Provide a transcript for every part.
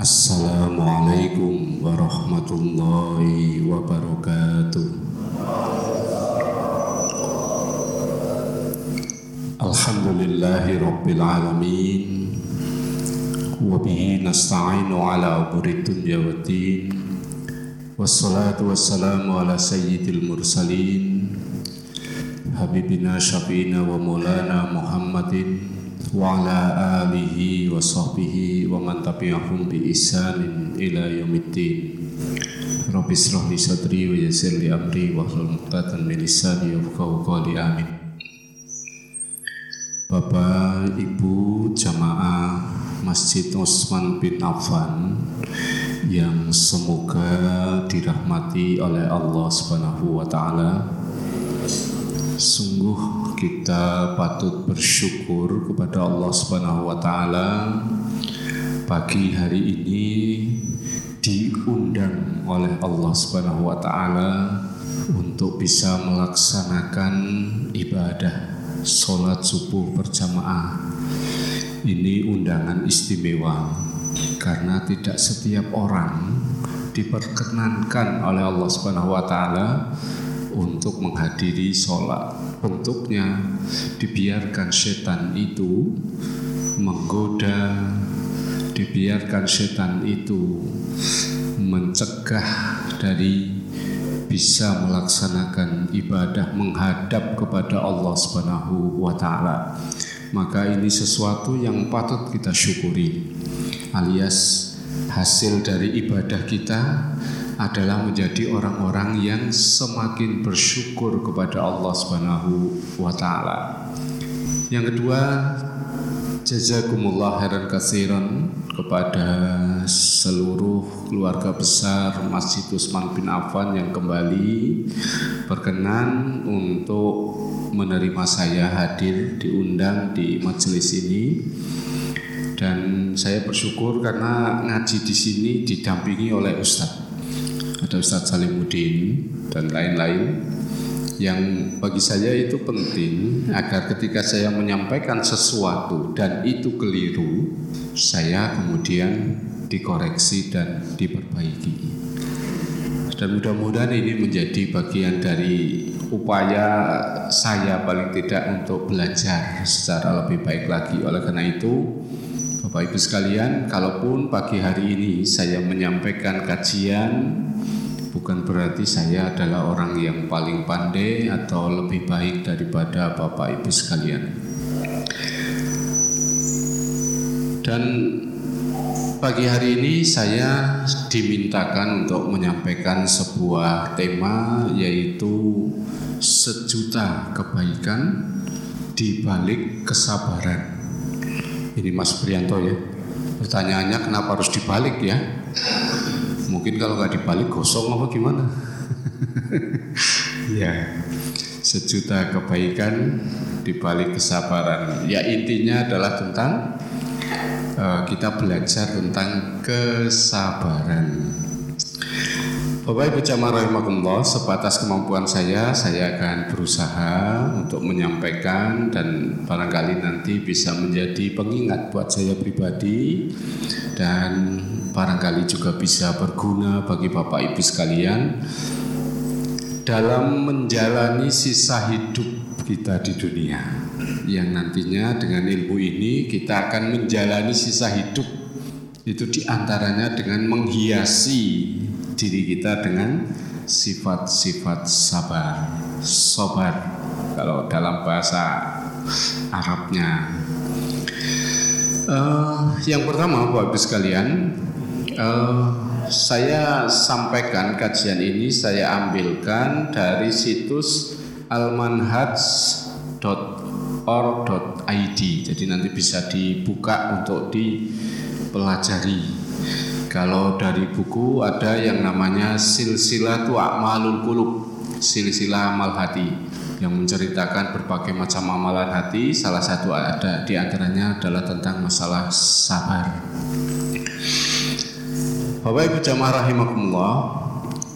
Assalamualaikum warahmatullahi wabarakatuh. Alhamdulillahi rabbil alamin. Wabihi nasta'inu ala umuri dunya wa din. Wassalatu wassalamu ala sayyidil mursalin. Habibina syafi'ina wa maulana Muhammadin wa man tabi'ahum bi ihsanin ila yaumiddin Rabbi israh li sadri wa yassir li amri wa hlul 'uqdatam min lisani yafqahu qawli amin Bapak Ibu jamaah Masjid Utsman bin Affan yang semoga dirahmati oleh Allah Subhanahu wa taala. Sungguh kita patut bersyukur kepada Allah Subhanahu wa taala pagi hari ini diundang oleh Allah Subhanahu wa taala untuk bisa melaksanakan ibadah sholat subuh berjamaah. Ini undangan istimewa karena tidak setiap orang diperkenankan oleh Allah Subhanahu wa taala untuk menghadiri sholat. Bentuknya dibiarkan setan itu menggoda, dibiarkan setan itu mencegah dari bisa melaksanakan ibadah menghadap kepada Allah Subhanahu wa taala. Maka ini sesuatu yang patut kita syukuri alias hasil dari ibadah kita adalah menjadi orang-orang yang semakin bersyukur kepada Allah Subhanahu wa taala. Yang kedua, jazakumullah khairan katsiran kepada seluruh keluarga besar Masjid Utsman bin Affan yang kembali berkenan untuk menerima saya hadir diundang di majelis ini dan saya bersyukur karena ngaji di sini didampingi oleh Ustadz ada Ustadz Salimuddin dan lain-lain yang bagi saya itu penting agar ketika saya menyampaikan sesuatu dan itu keliru saya kemudian dikoreksi dan diperbaiki. Dan mudah-mudahan ini menjadi bagian dari upaya saya paling tidak untuk belajar secara lebih baik lagi. Oleh karena itu Bapak Ibu sekalian, kalaupun pagi hari ini saya menyampaikan kajian bukan berarti saya adalah orang yang paling pandai atau lebih baik daripada Bapak Ibu sekalian. Dan pagi hari ini saya dimintakan untuk menyampaikan sebuah tema yaitu sejuta kebaikan di balik kesabaran. Ini Mas Prianto ya. Pertanyaannya kenapa harus dibalik ya? Mungkin kalau nggak dibalik gosong apa gimana? ya, sejuta kebaikan dibalik kesabaran. Ya intinya adalah tentang uh, kita belajar tentang kesabaran. Bapak Ibu Jamaah Rahimahullah, sebatas kemampuan saya, saya akan berusaha untuk menyampaikan dan barangkali nanti bisa menjadi pengingat buat saya pribadi dan barangkali juga bisa berguna bagi Bapak Ibu sekalian dalam menjalani sisa hidup kita di dunia. Yang nantinya dengan ilmu ini kita akan menjalani sisa hidup. Itu di antaranya dengan menghiasi diri kita dengan sifat-sifat sabar sabar kalau dalam bahasa Arabnya. Uh, yang pertama Bapak Ibu sekalian Uh, saya sampaikan kajian ini saya ambilkan dari situs almanhaj.or.id. Jadi nanti bisa dibuka untuk dipelajari. Kalau dari buku ada yang namanya silsilah tu amalul kulub, silsilah amal hati yang menceritakan berbagai macam amalan hati. Salah satu ada di antaranya adalah tentang masalah sabar. Bapak Ibu jamaah rahimakumullah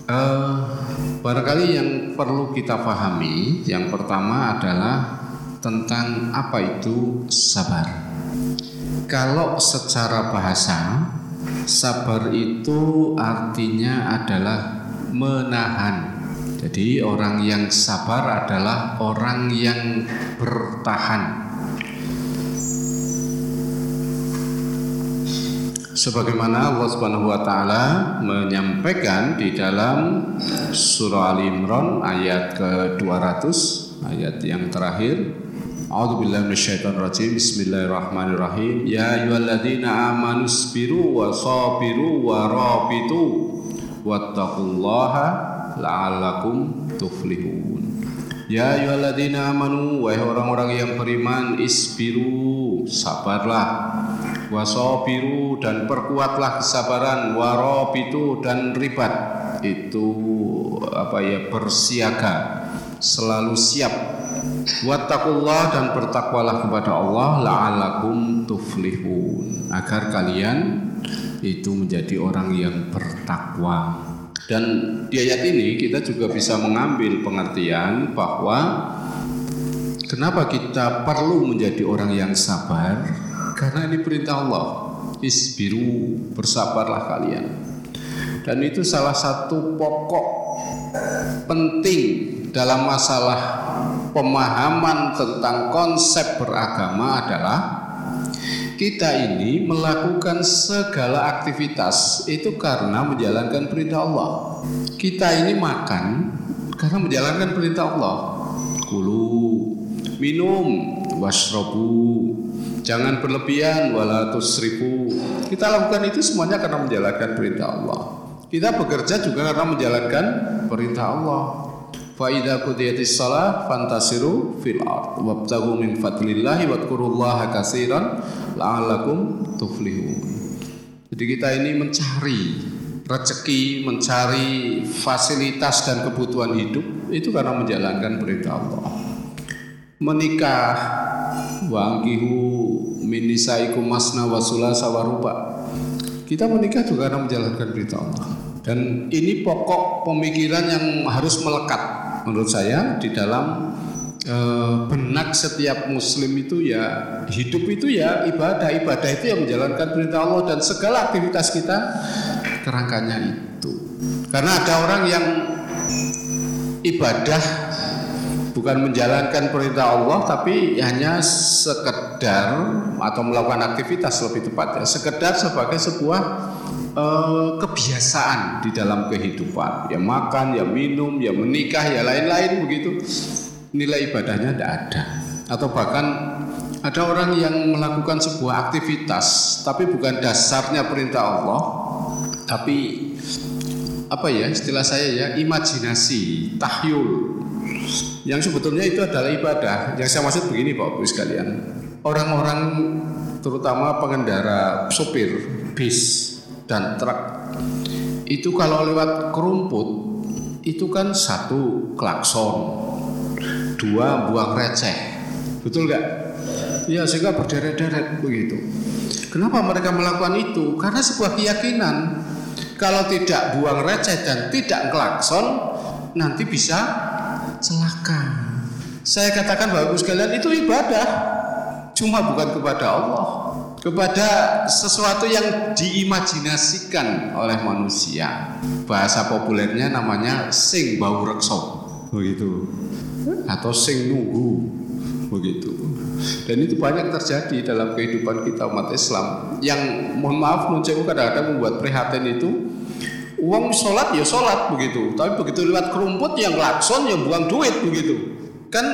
uh, Barangkali yang perlu kita pahami Yang pertama adalah Tentang apa itu sabar Kalau secara bahasa Sabar itu artinya adalah menahan. Jadi orang yang sabar adalah orang yang bertahan. Sebagaimana Allah Subhanahu wa taala menyampaikan di dalam surah Al Imran ayat ke-200 ayat yang terakhir A'udzu billahi minasyaitonir rajim. Bismillahirrahmanirrahim. Ya ayyuhalladzina amanu sabiru wa sabiru wa rabitu wattaqullaha la'allakum tuflihun. Ya ayyuhalladzina amanu wahai orang-orang yang beriman isbiru sabarlah wasabiru dan perkuatlah kesabaran warabitu dan ribat itu apa ya bersiaga selalu siap Wattaqullah dan bertakwalah kepada Allah la'allakum tuflihun agar kalian itu menjadi orang yang bertakwa. Dan di ayat ini kita juga bisa mengambil pengertian bahwa kenapa kita perlu menjadi orang yang sabar? Karena ini perintah Allah. Isbiru, bersabarlah kalian. Dan itu salah satu pokok penting dalam masalah pemahaman tentang konsep beragama adalah kita ini melakukan segala aktivitas itu karena menjalankan perintah Allah. Kita ini makan karena menjalankan perintah Allah. Kulu, minum, wasrobu, jangan berlebihan, wala tusrifu. Kita lakukan itu semuanya karena menjalankan perintah Allah. Kita bekerja juga karena menjalankan perintah Allah. Fa idza qudiyatis shalah fantasiru fil ard wabtaghu min fadlillahi wadhkurullaha katsiran la'allakum tuflihun. Jadi kita ini mencari rezeki, mencari fasilitas dan kebutuhan hidup itu karena menjalankan perintah Allah. Menikah wangkihu min nisaikum masna wa sulasa wa ruba. Kita menikah juga karena menjalankan perintah Allah. Dan ini pokok pemikiran yang harus melekat menurut saya di dalam e, benak setiap muslim itu ya hidup itu ya ibadah ibadah itu yang menjalankan perintah Allah dan segala aktivitas kita kerangkanya itu karena ada orang yang ibadah bukan menjalankan perintah Allah tapi hanya sekedar atau melakukan aktivitas lebih tepat ya sekedar sebagai sebuah eh, kebiasaan di dalam kehidupan. Ya makan, ya minum, ya menikah, ya lain-lain begitu. Nilai ibadahnya tidak ada. Atau bahkan ada orang yang melakukan sebuah aktivitas tapi bukan dasarnya perintah Allah, tapi apa ya istilah saya ya imajinasi, tahyul. Yang sebetulnya itu adalah ibadah. Yang saya maksud begini Pak Ibu sekalian. Orang-orang terutama pengendara sopir bis dan truk itu kalau lewat kerumput itu kan satu klakson dua buang receh betul nggak ya sehingga berderet-deret begitu kenapa mereka melakukan itu karena sebuah keyakinan kalau tidak buang receh dan tidak klakson nanti bisa celaka saya katakan bagus sekalian itu ibadah cuma bukan kepada Allah kepada sesuatu yang diimajinasikan oleh manusia. Bahasa populernya namanya sing bau rekso, begitu. Atau sing nunggu, begitu. Dan itu banyak terjadi dalam kehidupan kita umat Islam. Yang mohon maaf nuncewu kadang-kadang membuat prihatin itu uang sholat ya sholat begitu. Tapi begitu lewat kerumput yang lakson yang buang duit begitu. Kan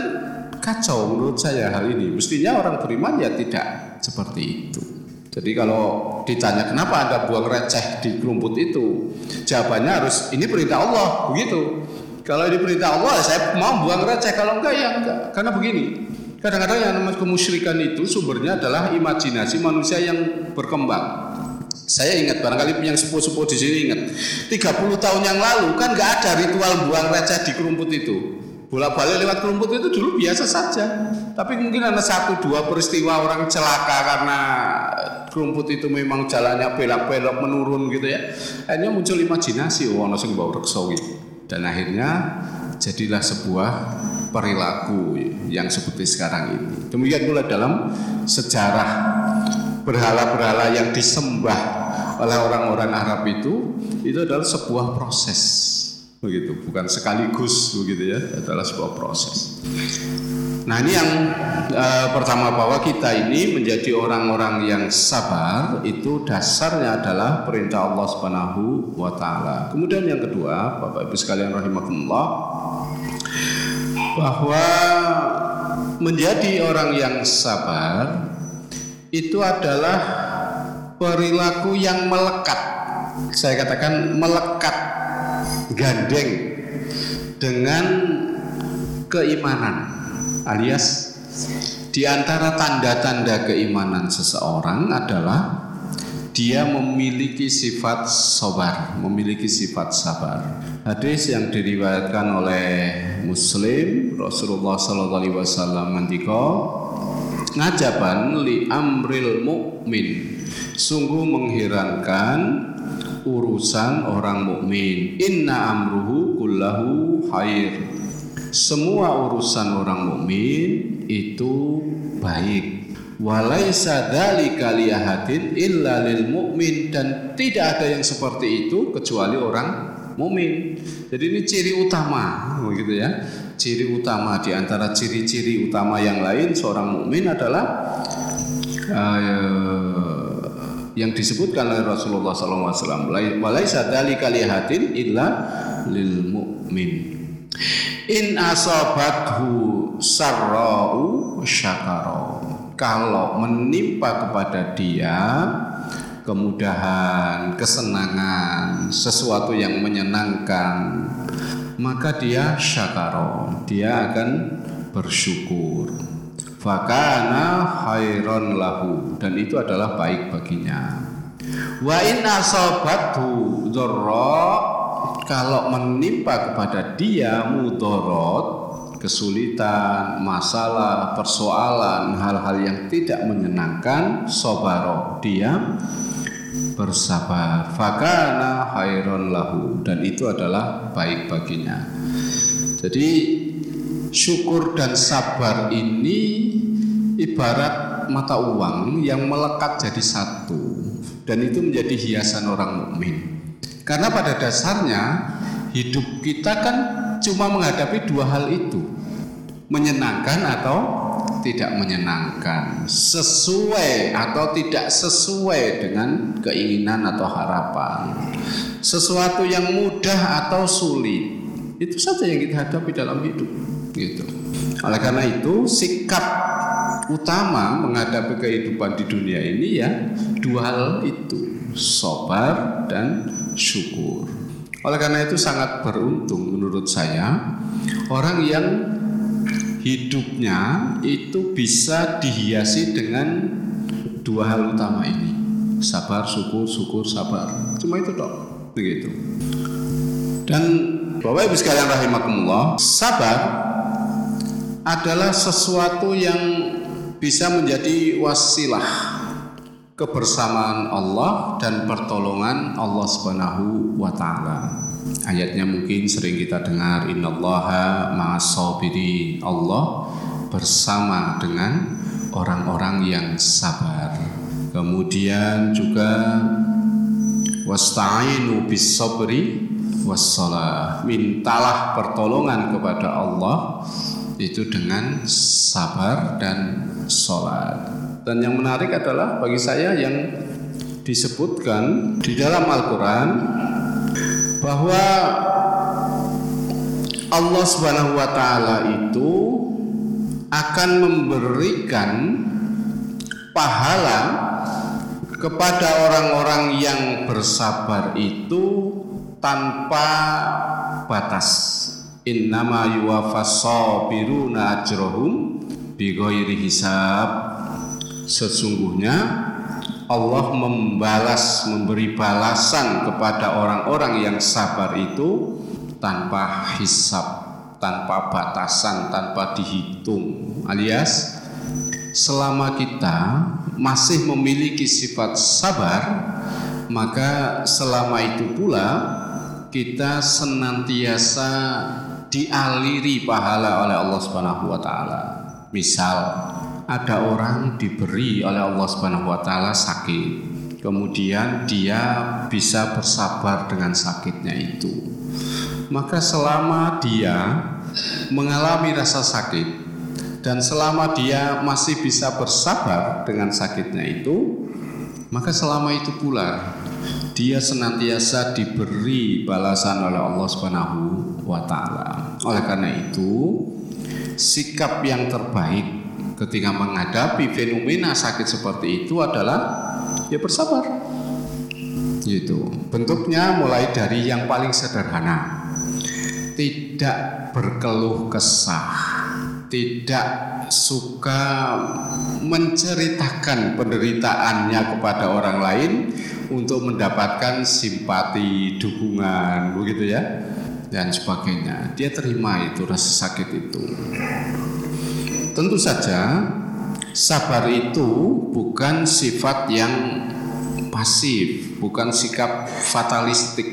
kacau menurut saya hal ini. Mestinya orang beriman ya tidak seperti itu. Jadi kalau ditanya kenapa Anda buang receh di kerumput itu, jawabannya harus ini perintah Allah, begitu. Kalau ini perintah Allah, saya mau buang receh. Kalau enggak ya enggak. Karena begini, kadang-kadang yang namanya kemusyrikan itu sumbernya adalah imajinasi manusia yang berkembang. Saya ingat barangkali yang sepuh-sepuh di sini ingat 30 tahun yang lalu kan nggak ada ritual buang receh di kerumput itu bolak-balik lewat kerumput itu dulu biasa saja. Tapi mungkin ada satu dua peristiwa orang celaka karena kerumput itu memang jalannya belok-belok menurun gitu ya. Akhirnya muncul imajinasi oh ono sing bau reksa. Dan akhirnya jadilah sebuah perilaku yang seperti sekarang ini. Demikian pula dalam sejarah berhala-berhala yang disembah oleh orang-orang Arab itu itu adalah sebuah proses. Begitu bukan sekaligus begitu ya adalah sebuah proses. Nah ini yang uh, pertama bahwa kita ini menjadi orang-orang yang sabar itu dasarnya adalah perintah Allah Subhanahu wa taala. Kemudian yang kedua Bapak Ibu sekalian rahimakumullah bahwa menjadi orang yang sabar itu adalah perilaku yang melekat. Saya katakan melekat gandeng dengan keimanan alias di antara tanda-tanda keimanan seseorang adalah dia memiliki sifat sabar, memiliki sifat sabar. Hadis yang diriwayatkan oleh Muslim Rasulullah Sallallahu Alaihi Wasallam ngajaban li amril mukmin. Sungguh mengherankan urusan orang mukmin. Inna amruhu kullahu khair. Semua urusan orang mukmin itu baik. Walaisa dzalika liahadin illa lil mukmin. Dan tidak ada yang seperti itu kecuali orang mukmin. Jadi ini ciri utama begitu ya ciri utama di antara ciri-ciri utama yang lain seorang mukmin adalah uh, yang disebutkan oleh Rasulullah SAW. Walaisa dzalika lihatin illa lil mukmin. In asabathu sarra'u syakara. Kalau menimpa kepada dia kemudahan, kesenangan, sesuatu yang menyenangkan, maka dia syakaro dia akan bersyukur. Fakana khairon lahu. Dan itu adalah baik baginya. Wa in asabathu kalau menimpa kepada dia mudorot kesulitan, masalah, persoalan, hal-hal yang tidak menyenangkan, sobaro dia bersabar. Fakana khairon lahu. Dan itu adalah baik baginya. Jadi syukur dan sabar ini ibarat mata uang yang melekat jadi satu. Dan itu menjadi hiasan orang mukmin. Karena pada dasarnya hidup kita kan cuma menghadapi dua hal itu. Menyenangkan atau tidak menyenangkan, sesuai atau tidak sesuai dengan keinginan atau harapan, sesuatu yang mudah atau sulit. Itu saja yang kita hadapi dalam hidup, gitu. Oleh karena itu, sikap utama menghadapi kehidupan di dunia ini ya dua hal itu, sabar dan syukur. Oleh karena itu sangat beruntung menurut saya orang yang hidupnya itu bisa dihiasi dengan dua hal utama ini. Sabar syukur syukur sabar. Cuma itu dok. Begitu. Dan bapak ibu sekalian rahimakumullah sabar adalah sesuatu yang bisa menjadi wasilah kebersamaan Allah dan pertolongan Allah Subhanahu wa taala. Ayatnya mungkin sering kita dengar innallaha ma'as-sabirin. Allah bersama dengan orang-orang yang sabar. Kemudian juga wasta'inu bis sabri wassalah. Mintalah pertolongan kepada Allah itu dengan sabar dan sholat. Dan yang menarik adalah bagi saya yang disebutkan di dalam Al-Quran bahwa Allah Subhanahu wa taala itu akan memberikan pahala kepada orang-orang yang bersabar itu tanpa batas. Innama yuwaffas sabiruna ajrohum bighairi hisab. Sesungguhnya Allah membalas memberi balasan kepada orang-orang yang sabar itu tanpa hisap, tanpa batasan, tanpa dihitung. Alias selama kita masih memiliki sifat sabar, maka selama itu pula kita senantiasa dialiri pahala oleh Allah Subhanahu wa taala. Misal ada orang diberi oleh Allah Subhanahu wa taala sakit. kemudian dia bisa bersabar dengan sakitnya itu. Maka selama dia mengalami rasa sakit dan selama dia masih bisa bersabar dengan sakitnya itu, maka selama itu pula dia senantiasa diberi balasan oleh Allah Subhanahu wa taala. Oleh karena itu, sikap yang terbaik ketika menghadapi fenomena sakit seperti itu adalah ya bersabar. Gitu. Bentuknya mulai dari yang paling sederhana. Tidak berkeluh kesah, tidak suka menceritakan penderitaannya kepada orang lain untuk mendapatkan simpati, dukungan, begitu ya, dan sebagainya. Dia terima itu rasa sakit itu. Tentu saja Sabar itu bukan sifat yang pasif, bukan sikap fatalistik,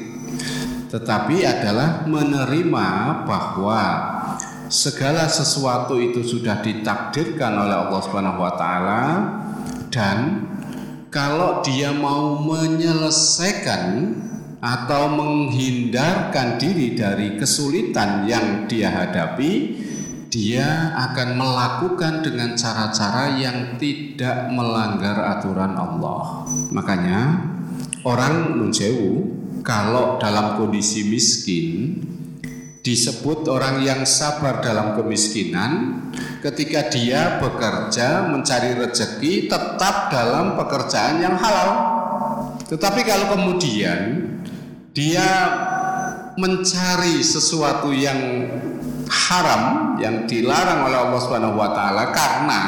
tetapi adalah menerima bahwa segala sesuatu itu sudah ditakdirkan oleh Allah Subhanahu wa taala dan kalau dia mau menyelesaikan atau menghindarkan diri dari kesulitan yang dia hadapi, dia akan melakukan dengan cara-cara yang tidak melanggar aturan Allah. Makanya orang nunsewu kalau dalam kondisi miskin disebut orang yang sabar dalam kemiskinan ketika dia bekerja mencari rezeki tetap dalam pekerjaan yang halal. Tetapi kalau kemudian dia mencari sesuatu yang haram yang dilarang oleh Allah Subhanahu wa taala karena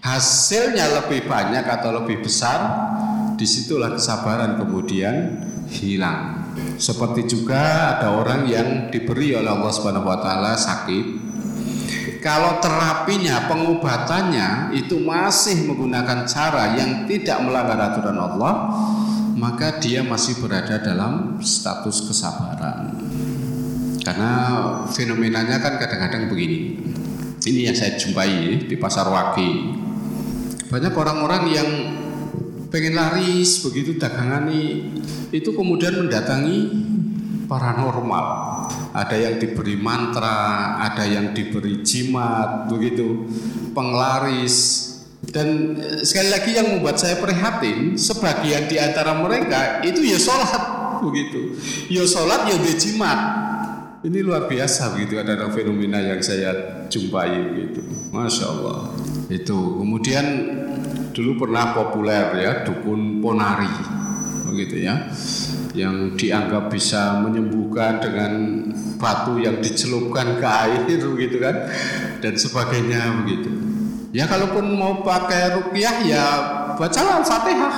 hasilnya lebih banyak atau lebih besar di situlah kesabaran kemudian hilang seperti juga ada orang yang diberi oleh Allah Subhanahu wa taala sakit kalau terapinya, pengobatannya itu masih menggunakan cara yang tidak melanggar aturan Allah, maka dia masih berada dalam status kesabaran. Karena fenomenanya kan kadang-kadang begini. Ini yang saya jumpai di pasar Waki. Banyak orang-orang yang pengen laris begitu dagangan itu kemudian mendatangi paranormal. Ada yang diberi mantra, ada yang diberi jimat, begitu penglaris. Dan sekali lagi yang membuat saya prihatin, sebagian di antara mereka itu ya sholat begitu, ya sholat ya jimat, ini luar biasa begitu ada fenomena yang saya jumpai begitu. Masya Allah. Itu kemudian dulu pernah populer ya dukun ponari begitu ya yang dianggap bisa menyembuhkan dengan batu yang dicelupkan ke air begitu kan dan sebagainya begitu. Ya kalaupun mau pakai rukyah ya baca Al-Fatihah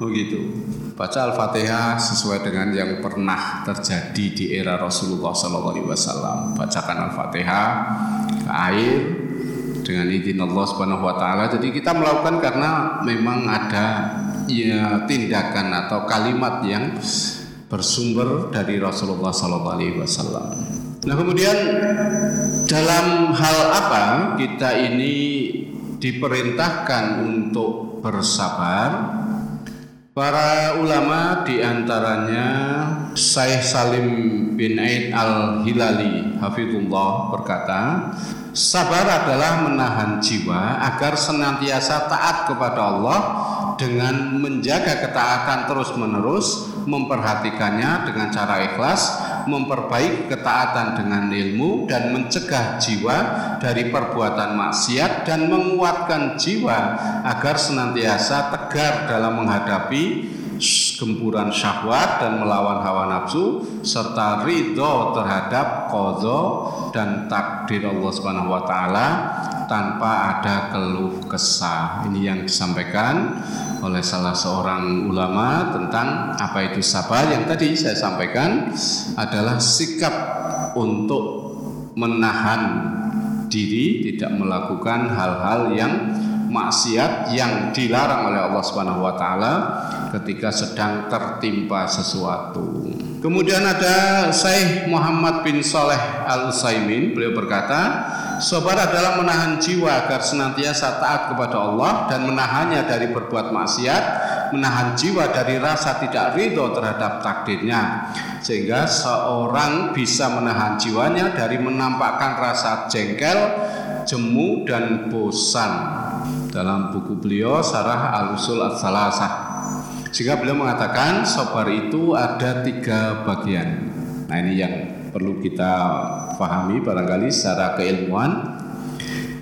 begitu baca Al-Fatihah sesuai dengan yang pernah terjadi di era Rasulullah SAW. Bacakan Al-Fatihah ke air dengan izin Allah Subhanahu wa taala. Jadi kita melakukan karena memang ada ya tindakan atau kalimat yang bersumber dari Rasulullah SAW. Nah kemudian dalam hal apa kita ini diperintahkan untuk bersabar Para ulama di antaranya Syekh Salim bin Aid al-Hilali Hafizullah berkata Sabar adalah menahan jiwa agar senantiasa taat kepada Allah dengan menjaga ketaatan terus-menerus, memperhatikannya dengan cara ikhlas, memperbaiki ketaatan dengan ilmu dan mencegah jiwa dari perbuatan maksiat dan menguatkan jiwa agar senantiasa tegar dalam menghadapi gempuran syahwat dan melawan hawa nafsu serta ridho terhadap kodo dan takdir Allah Subhanahu wa taala tanpa ada keluh kesah. Ini yang disampaikan oleh salah seorang ulama tentang apa itu sabar yang tadi saya sampaikan adalah sikap untuk menahan diri tidak melakukan hal-hal yang maksiat yang dilarang oleh Allah Subhanahu wa taala ketika sedang tertimpa sesuatu. Kemudian ada Syekh Muhammad bin Saleh Al Utsaimin, beliau berkata, sabar adalah menahan jiwa agar senantiasa taat kepada Allah dan menahannya dari berbuat maksiat menahan jiwa dari rasa tidak ridho terhadap takdirnya sehingga seorang bisa menahan jiwanya dari menampakkan rasa jengkel, jemu dan bosan. Dalam buku beliau Sarah Al-Usul As-Salasah sehingga beliau mengatakan sabar itu ada tiga bagian nah ini yang perlu kita pahami barangkali secara keilmuan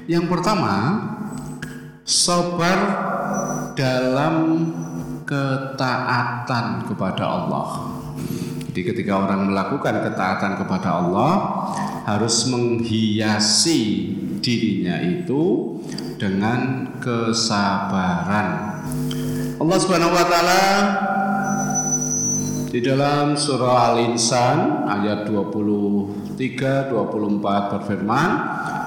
yang pertama sabar dalam ketaatan kepada Allah. Jadi ketika orang melakukan ketaatan kepada Allah harus menghiasi dirinya itu dengan kesabaran. Allah Subhanahu wa taala di dalam surah Al-Insan ayat 23 24 berfirman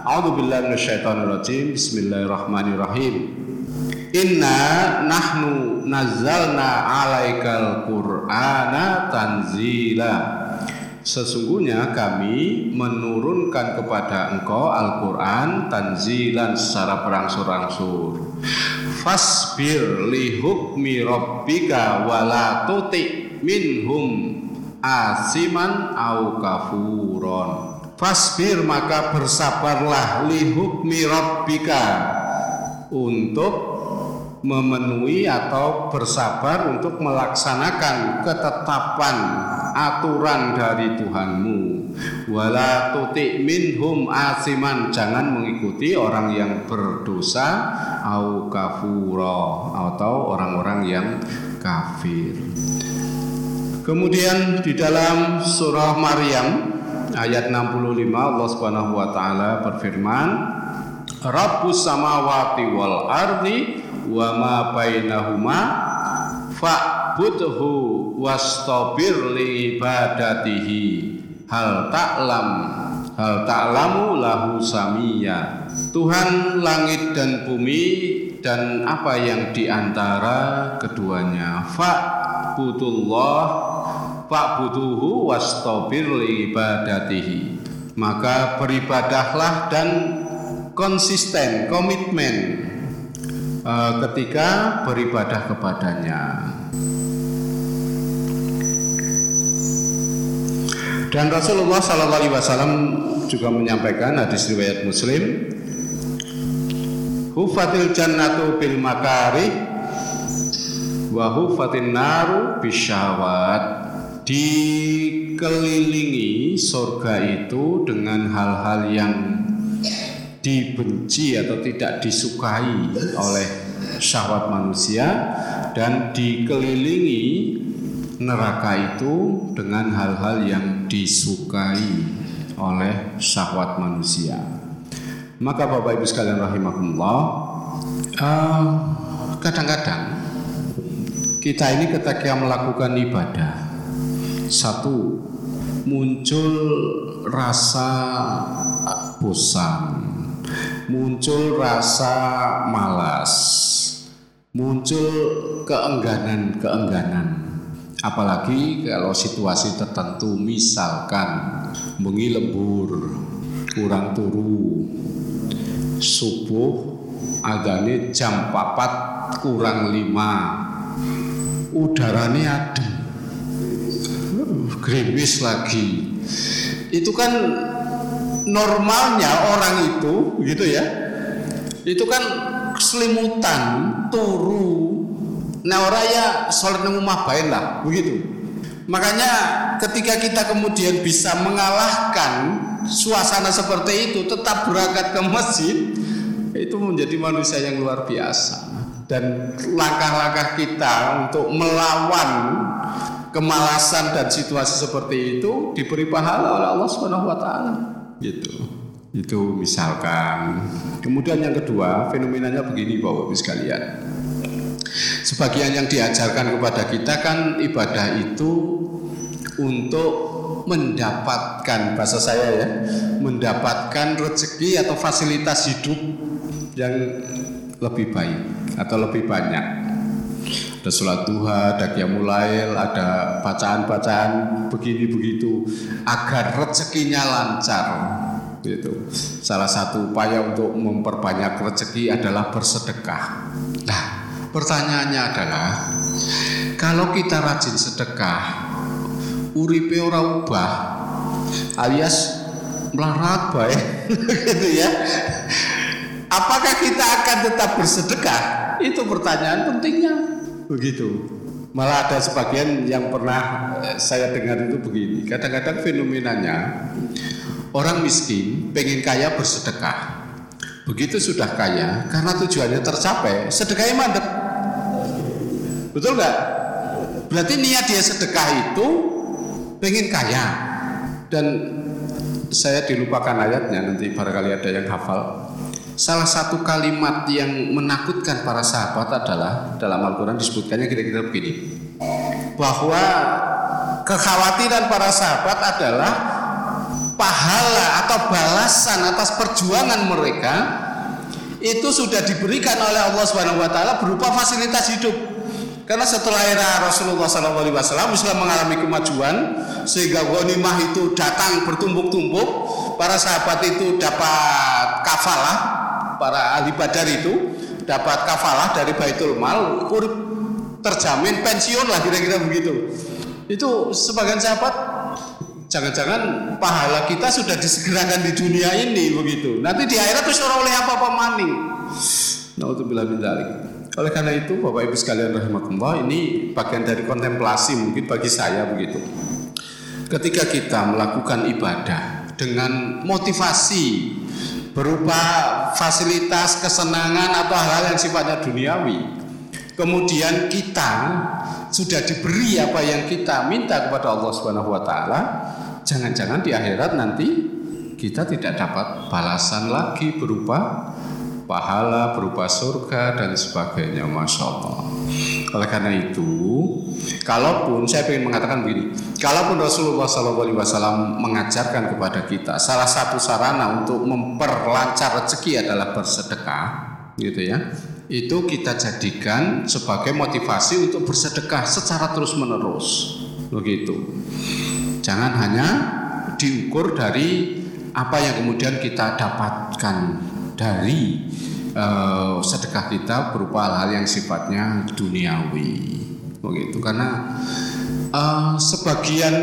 A'udzubillahi minasyaitonirrajim. Bismillahirrahmanirrahim. Inna nahnu nazzalna 'alaikal Qur'ana tanzila. Sesungguhnya kami menurunkan kepada engkau Al-Quran tanzilan secara berangsur-angsur Fasbir li hukmi rabbika wala tuti minhum asiman au kafuron. Fasbir maka bersabarlah li hukmi rabbika untuk memenuhi atau bersabar untuk melaksanakan ketetapan aturan dari Tuhanmu wala tuti minhum asiman. Jangan mengikuti orang yang berdosa au kafura atau orang-orang yang kafir. Kemudian di dalam surah Maryam ayat 65 Allah Subhanahu wa taala berfirman Rabbus samawati wal ardi wa ma bainahuma fa'budhu wastabir li ibadatihi hal ta'lam. Hal ta'lamu lahu samia. Tuhan langit dan bumi dan apa yang di antara keduanya. Fa'budullah. Fa'buduhu wastabir ibadatihi. Maka beribadahlah dan konsisten komitmen uh, ketika beribadah kepadanya dan Rasulullah Sallallahu Alaihi Wasallam juga menyampaikan hadis riwayat Muslim. Hufatil jannatu bil makari wa hufatin naru bisyawat dikelilingi surga itu dengan hal-hal yang dibenci atau tidak disukai oleh syahwat manusia dan dikelilingi neraka itu dengan hal-hal yang disukai oleh syahwat manusia. Maka Bapak Ibu sekalian rahimakumullah, uh, kadang-kadang kita ini ketika melakukan ibadah satu muncul rasa bosan, muncul rasa malas, muncul keengganan-keengganan. Apalagi kalau situasi tertentu misalkan bengi lembur, kurang turu, subuh adanya jam 4 kurang 5 udaranya adem gerimis lagi. Itu kan normalnya orang itu gitu ya itu kan selimutan turu nah orang ya sholat rumah baik lah begitu makanya ketika kita kemudian bisa mengalahkan suasana seperti itu tetap berangkat ke masjid itu menjadi manusia yang luar biasa dan langkah-langkah kita untuk melawan kemalasan dan situasi seperti itu diberi pahala oleh Allah Subhanahu wa taala. Gitu. Itu misalkan. Kemudian yang kedua, fenomenanya begini Bapak Ibu sekalian. Sebagian yang diajarkan kepada kita kan ibadah itu untuk mendapatkan bahasa saya ya, mendapatkan rezeki atau fasilitas hidup yang lebih baik atau lebih banyak ada sholat duha, ada qiyamulail, ada bacaan-bacaan begini begitu agar rezekinya lancar. Gitu. Salah satu upaya untuk memperbanyak rezeki adalah bersedekah. Nah, pertanyaannya adalah Kalau kita rajin sedekah, uripe ora ubah alias melarat baik gitu ya. Apakah kita akan tetap bersedekah? Itu pertanyaan pentingnya. Begitu. Malah ada sebagian yang pernah eh, saya dengar itu begini. Kadang-kadang fenomenanya orang miskin pengen kaya bersedekah. Begitu sudah kaya, karena tujuannya tercapai, sedekahnya mandek. Betul nggak? Berarti niat dia sedekah itu pengen kaya. Dan saya dilupakan ayatnya nanti barangkali ada yang hafal Salah satu kalimat yang menakutkan para sahabat adalah dalam Al-Quran disebutkannya kira-kira begini bahwa kekhawatiran para sahabat adalah pahala atau balasan atas perjuangan mereka itu sudah diberikan oleh Allah Subhanahu wa taala berupa fasilitas hidup. Karena setelah era Rasulullah SAW Islam mengalami kemajuan sehingga ghanimah itu datang bertumpuk-tumpuk, para sahabat itu dapat kafalah para ahli badar itu dapat kafalah dari Baitul Mal terjamin pensiun lah kira-kira begitu. Itu sebagian sahabat jangan-jangan pahala kita sudah disegerakan di dunia ini begitu. Nanti di akhirat terus orang oleh apa-apa maning Naudzubillah min oleh karena itu Bapak Ibu sekalian rahmatullah ini bagian dari kontemplasi mungkin bagi saya begitu ketika kita melakukan ibadah dengan motivasi berupa fasilitas, kesenangan atau hal-hal yang sifatnya duniawi. Kemudian kita sudah diberi apa yang kita minta kepada Allah Subhanahu wa taala, jangan-jangan di akhirat nanti kita tidak dapat balasan lagi berupa pahala, berupa surga dan sebagainya, masya Allah. Oleh karena itu, kalaupun saya ingin mengatakan begini, kalaupun Rasulullah SAW mengajarkan kepada kita salah satu sarana untuk memperlancar rezeki adalah bersedekah, gitu ya, itu kita jadikan sebagai motivasi untuk bersedekah secara terus menerus, begitu. Jangan hanya diukur dari apa yang kemudian kita dapatkan dari uh, sedekah kita berupa hal-hal yang sifatnya duniawi. Begitu. Karena uh, sebagian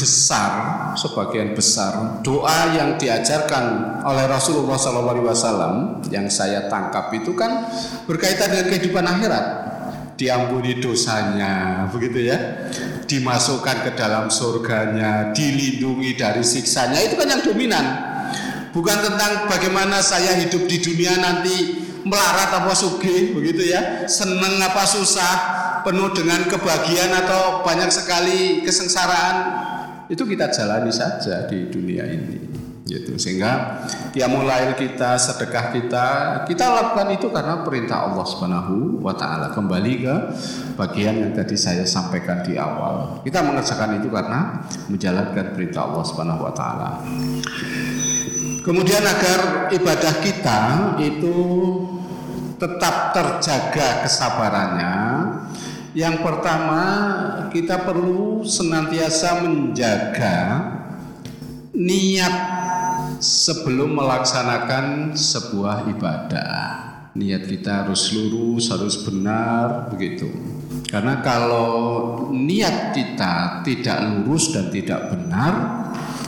besar sebagian besar doa yang diajarkan oleh Rasulullah SAW yang saya tangkap itu kan berkaitan dengan kehidupan akhirat. Diampuni dosanya begitu ya. Dimasukkan ke dalam surganya dilindungi dari siksanya itu kan yang dominan bukan tentang bagaimana saya hidup di dunia nanti melarat apa sugi begitu ya. Seneng apa susah penuh dengan kebahagiaan atau banyak sekali kesengsaraan. Itu kita jalani saja di dunia ini gitu. Sehingga dia mulai kita sedekah kita kita lakukan itu karena perintah Allah Subhanahu wa taala. Kembali ke bagian yang tadi saya sampaikan di awal. Kita mengerjakan itu karena menjalankan perintah Allah Subhanahu wa taala Kemudian agar ibadah kita itu tetap terjaga kesabarannya. Yang pertama, kita perlu senantiasa menjaga niat sebelum melaksanakan sebuah ibadah. Niat kita harus lurus, harus benar, begitu. Karena kalau niat kita tidak lurus dan tidak benar,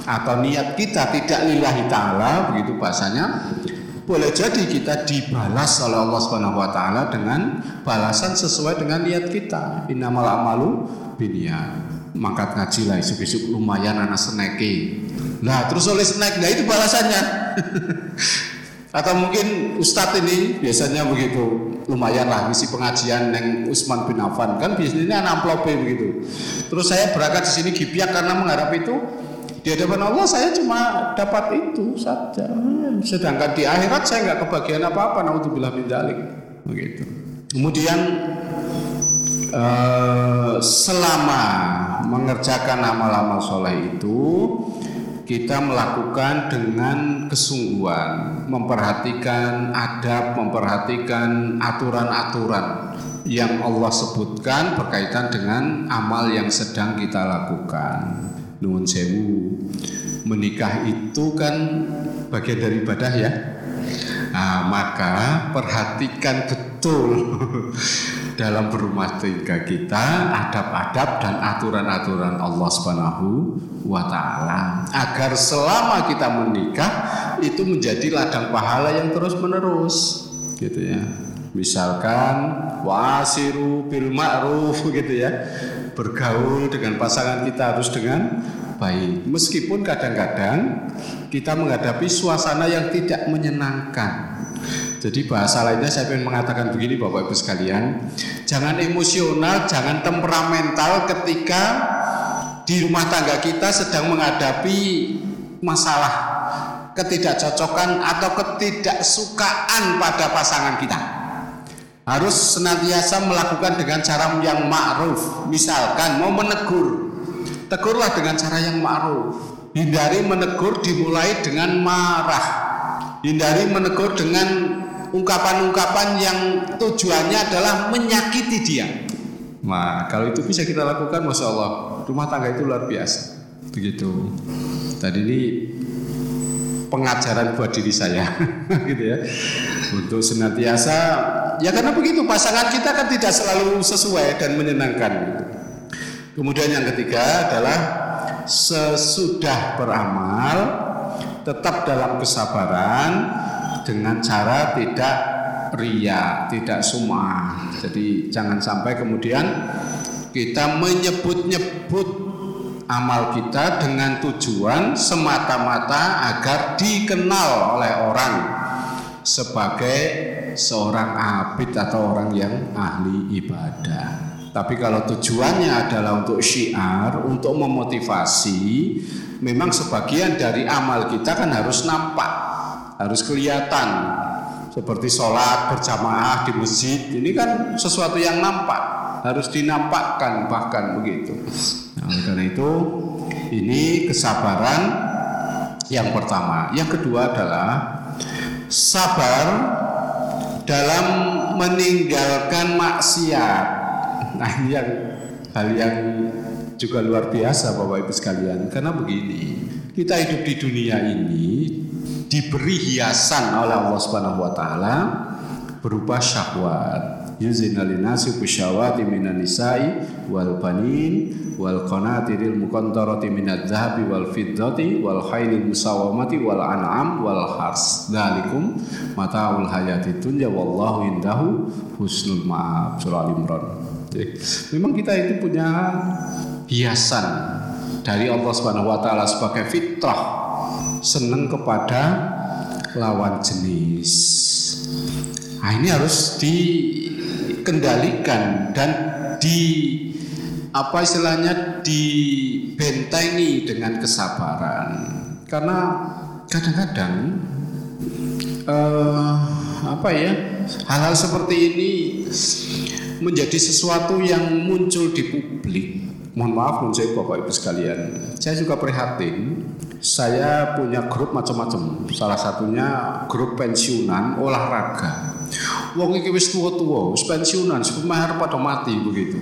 atau niat kita tidak lillahi taala begitu bahasanya boleh jadi kita dibalas oleh Allah Subhanahu wa taala dengan balasan sesuai dengan niat kita. Innamal amalu binniyat. Mangkat ngaji lah isuk-isuk lumayan anak seneki. Nah, terus oleh snack, nah itu balasannya. Atau mungkin Ustadz ini biasanya begitu lumayan lah ngisi pengajian neng Usman bin Affan kan biasanya anak amplop begitu. Terus saya berangkat di sini gipiak karena mengharap itu di hadapan Allah saya cuma dapat itu saja. Sedangkan di akhirat saya nggak kebagian apa-apa. Naudzubillah min dzalik. Begitu. Kemudian eh, selama mengerjakan amal-amal soleh itu kita melakukan dengan kesungguhan, memperhatikan adab, memperhatikan aturan-aturan yang Allah sebutkan berkaitan dengan amal yang sedang kita lakukan nuwun sewu. Menikah itu kan bagian dari ibadah ya. Nah, maka perhatikan betul dalam berumah tangga kita adab-adab dan aturan-aturan Allah Subhanahu wa taala. Agar selama kita menikah itu menjadi ladang pahala yang terus-menerus. Gitu ya. Misalkan wasiru bil ma'ruf gitu ya. Bergaul dengan pasangan kita harus dengan baik. Meskipun kadang-kadang kita menghadapi suasana yang tidak menyenangkan. Jadi bahasa lainnya saya ingin mengatakan begini Bapak Ibu sekalian, jangan emosional, jangan temperamental ketika di rumah tangga kita sedang menghadapi masalah ketidakcocokan atau ketidaksukaan pada pasangan kita. Harus senantiasa melakukan dengan cara yang ma'ruf. Misalkan mau menegur, tegurlah dengan cara yang ma'ruf. Hindari menegur dimulai dengan marah. Hindari menegur dengan ungkapan-ungkapan yang tujuannya adalah menyakiti dia. Nah, kalau itu bisa kita lakukan, masya Allah, rumah tangga itu luar biasa. Begitu. Tadi ini pengajaran buat diri saya, gitu ya, untuk senantiasa, ya karena begitu pasangan kita kan tidak selalu sesuai dan menyenangkan. Kemudian yang ketiga adalah sesudah beramal tetap dalam kesabaran dengan cara tidak ria, tidak sumah. Jadi jangan sampai kemudian kita menyebut-nyebut amal kita dengan tujuan semata-mata agar dikenal oleh orang sebagai seorang abid atau orang yang ahli ibadah. Tapi kalau tujuannya adalah untuk syiar, untuk memotivasi, memang sebagian dari amal kita kan harus nampak harus kelihatan seperti sholat berjamaah di masjid ini kan sesuatu yang nampak harus dinampakkan bahkan begitu. Nah, karena itu ini kesabaran yang pertama. Yang kedua adalah sabar dalam meninggalkan maksiat. Nah ini yang hal yang juga luar biasa Bapak Ibu sekalian. Karena begini kita hidup di dunia ini diberi hiasan oleh Allah Subhanahu wa taala berupa syahwat. Yuzina linasi bisyawati minan nisa'i wal banin wal qanatiril muqantarati minadz zahabi wal fiddati wal khailil musawamati wal an'am wal hars. Dzalikum mataul hayati dunya wallahu indahu husnul ma'ab. Surah Al-Imran. Memang kita itu punya hiasan dari Allah Subhanahu wa taala sebagai fitrah senang kepada lawan jenis. Nah, ini harus dikendalikan dan di apa istilahnya dibentengi dengan kesabaran. Karena kadang-kadang eh, apa ya hal-hal seperti ini menjadi sesuatu yang muncul di publik. Mohon maaf menurut Bapak Ibu sekalian. Saya juga prihatin saya punya grup macam-macam. Salah satunya grup pensiunan olahraga. Wong iki wis tua-tua, wis pensiunan, sepenuhnya pada mati begitu.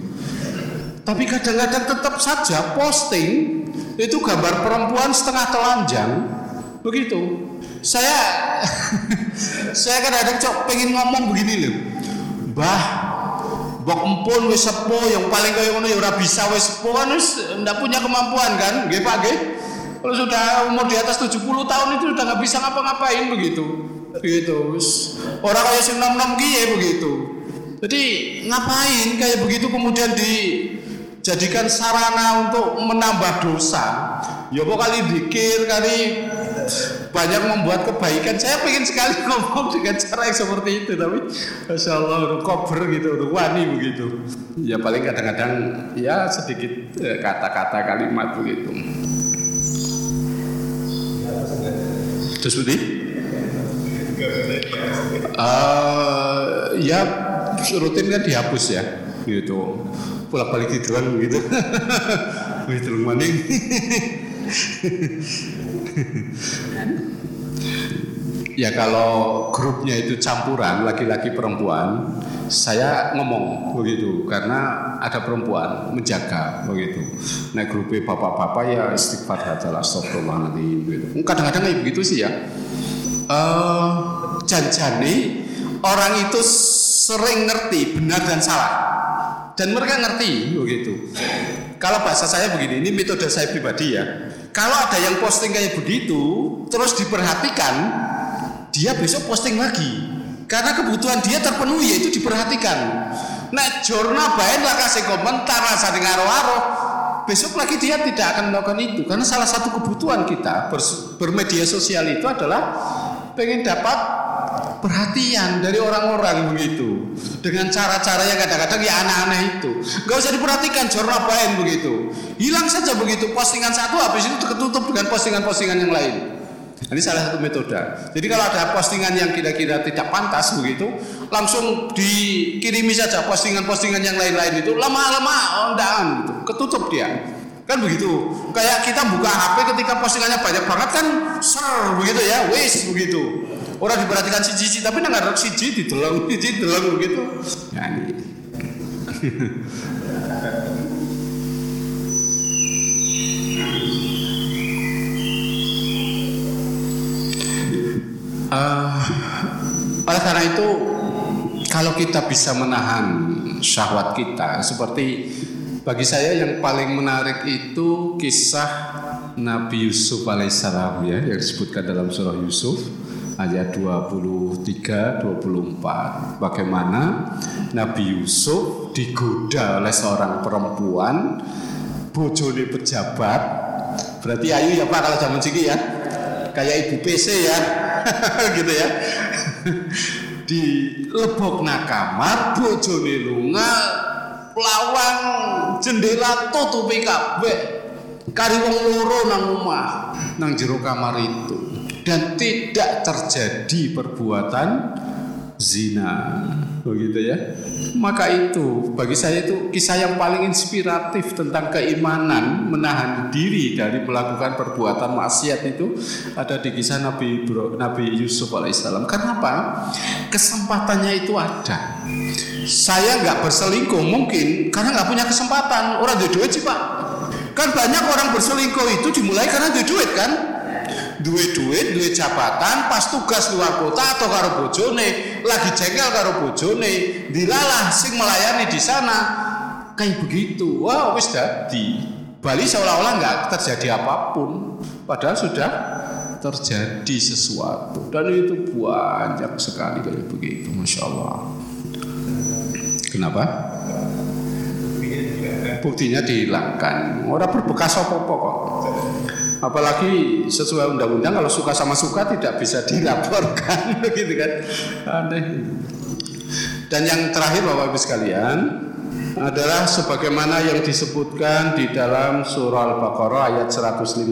Tapi kadang-kadang tetap saja posting itu gambar perempuan setengah telanjang begitu. Saya saya kadang-kadang cok pengen ngomong begini loh. Bah, bok empun wis sepo yang paling kaya ngono ya ora bisa wis sepo kan wis ndak punya kemampuan kan, nggih Pak nggih. Kalau sudah umur di atas 70 tahun itu sudah nggak bisa ngapa-ngapain begitu. Begitu. Orang kayak si enam gie begitu. Jadi ngapain kayak begitu kemudian dijadikan sarana untuk menambah dosa. Ya kok kali dikir kali banyak membuat kebaikan. Saya pengen sekali ngomong dengan cara yang seperti itu, tapi masya Allah cover gitu, wani begitu. Ya paling kadang-kadang ya sedikit eh, kata-kata kalimat begitu. Terus budi? Uh, ya rutin kan dihapus ya gitu. Pulang balik tiduran gitu. Begitu maning ya kalau grupnya itu campuran laki-laki perempuan saya ngomong begitu karena ada perempuan menjaga begitu. Nah grupnya bapak-bapak ya istighfar saja lah astagfirullahaladzim gitu. Kadang-kadang kayak begitu sih ya. Uh, janjani orang itu sering ngerti benar dan salah. Dan mereka ngerti begitu. Kalau bahasa saya begini, ini metode saya pribadi ya. Kalau ada yang posting kayak begitu, terus diperhatikan, dia besok posting lagi. Karena kebutuhan dia terpenuhi yaitu diperhatikan. Nah, jurnal baik lah kasih komentar rasa dengar waro. Besok lagi dia tidak akan melakukan itu karena salah satu kebutuhan kita bermedia sosial itu adalah pengen dapat perhatian dari orang-orang begitu dengan cara-cara yang kadang-kadang ya aneh-aneh itu gak usah diperhatikan jurnal lain begitu hilang saja begitu postingan satu habis itu ketutup dengan postingan-postingan yang lain ini salah satu metode. Jadi kalau ada postingan yang kira-kira tidak pantas begitu, langsung dikirimi saja postingan-postingan yang lain-lain itu lama-lama ondaan gitu, ketutup dia. Kan begitu. Kayak kita buka HP ketika postingannya banyak banget kan ser begitu ya, wis begitu. Orang diperhatikan si cici tapi nggak ada siji dideleng, siji dideleng begitu. Ya ini. uh, oleh karena itu kalau kita bisa menahan syahwat kita seperti bagi saya yang paling menarik itu kisah Nabi Yusuf alaihissalam ya yang disebutkan dalam surah Yusuf ayat 23 24 bagaimana Nabi Yusuf digoda oleh seorang perempuan bojone pejabat. Berarti ayu ya Pak kalau zaman sini ya. Kayak ibu PC ya gitu ya. Di lebok nakamar bojone lunga lawang jendela tutupi kabeh. Kari wong loro nang omah nang jero kamar itu. Dan tidak terjadi perbuatan zina begitu ya. Maka itu bagi saya itu kisah yang paling inspiratif tentang keimanan menahan diri dari melakukan perbuatan maksiat itu ada di kisah Nabi Nabi Yusuf alaihissalam. Kenapa? Kesempatannya itu ada. Saya nggak berselingkuh mungkin karena nggak punya kesempatan. Orang duit sih pak. Kan banyak orang berselingkuh itu dimulai karena duit kan duit duit duit jabatan pas tugas luar kota atau karo bojone lagi jengkel karo bojone dilalah sing melayani di sana. Kayak begitu. Wah wis dadi. Bali seolah-olah nggak terjadi apa pun. Padahal sudah terjadi sesuatu. Dan itu banyak sekali kayak begitu masya Allah. Kenapa? Buktinya dihilangkan. Orang berbekas apa-apa kok apalagi sesuai undang-undang kalau suka sama suka tidak bisa dilaporkan gitu kan? Aneh. Dan yang terakhir Bapak Ibu sekalian adalah sebagaimana yang disebutkan di dalam surah Al-Baqarah ayat 155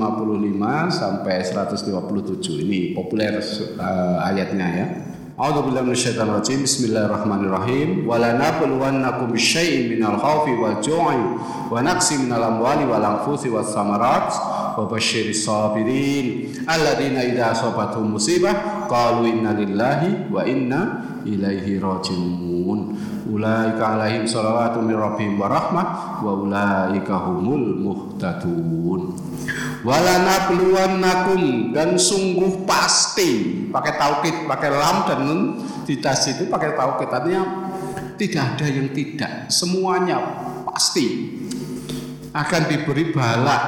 sampai 157 ini populer uh, ayatnya ya. A'udzu billahi minasyaitonir rajim. Bismillahirrahmanirrahim. Wa lanabluwannakum bisyai'in minal khaufi wal ju'i wa naqsi minal amwali wal anfusi was samarat wa basyiris sabirin alladzina idza asabatuhum musibah qalu inna lillahi wa inna ilaihi raji'un. Ulaika alaihim salawatu min rabbihim wa rahmah wa ulaika humul muhtadun walana nakum dan sungguh pasti pakai taukid pakai lam dan nun di itu pakai taukid artinya tidak ada yang tidak semuanya pasti akan diberi balak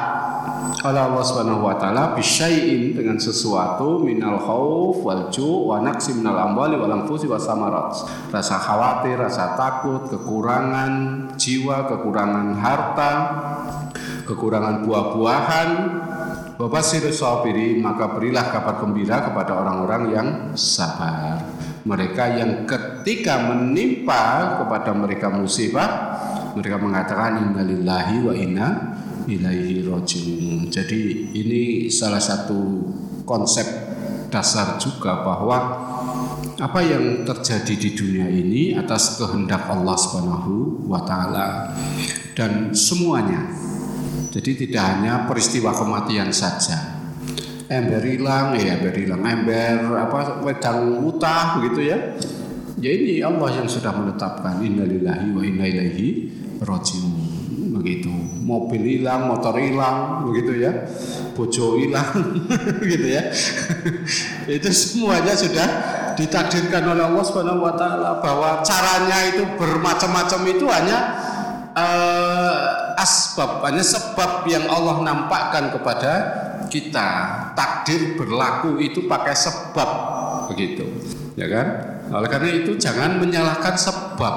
oleh Allah Subhanahu wa taala bisyai'in dengan sesuatu minal khauf wal ju' wa naqsi minal amwali wal anfusi was samarat. Rasa khawatir, rasa takut, kekurangan jiwa, kekurangan harta, kekurangan buah-buahan Bapak sirus sabirin maka berilah kabar gembira kepada orang-orang yang sabar mereka yang ketika menimpa kepada mereka musibah mereka mengatakan innalillahi wa inna ilaihi rajiun jadi ini salah satu konsep dasar juga bahwa apa yang terjadi di dunia ini atas kehendak Allah Subhanahu wa taala dan semuanya jadi tidak hanya peristiwa kematian saja. Ember hilang, ya ember hilang, ember apa wedang utah begitu ya. Ya ini Allah yang sudah menetapkan innalillahi wa inna ilaihi rajiun begitu. Mobil hilang, motor hilang, begitu ya, bojo hilang, gitu ya. itu semuanya sudah ditakdirkan oleh Allah Subhanahu Wa Taala bahwa caranya itu bermacam-macam itu hanya uh, asbab, hanya sebab yang Allah nampakkan kepada kita. Takdir berlaku itu pakai sebab, begitu, ya kan? Oleh karena itu jangan menyalahkan sebab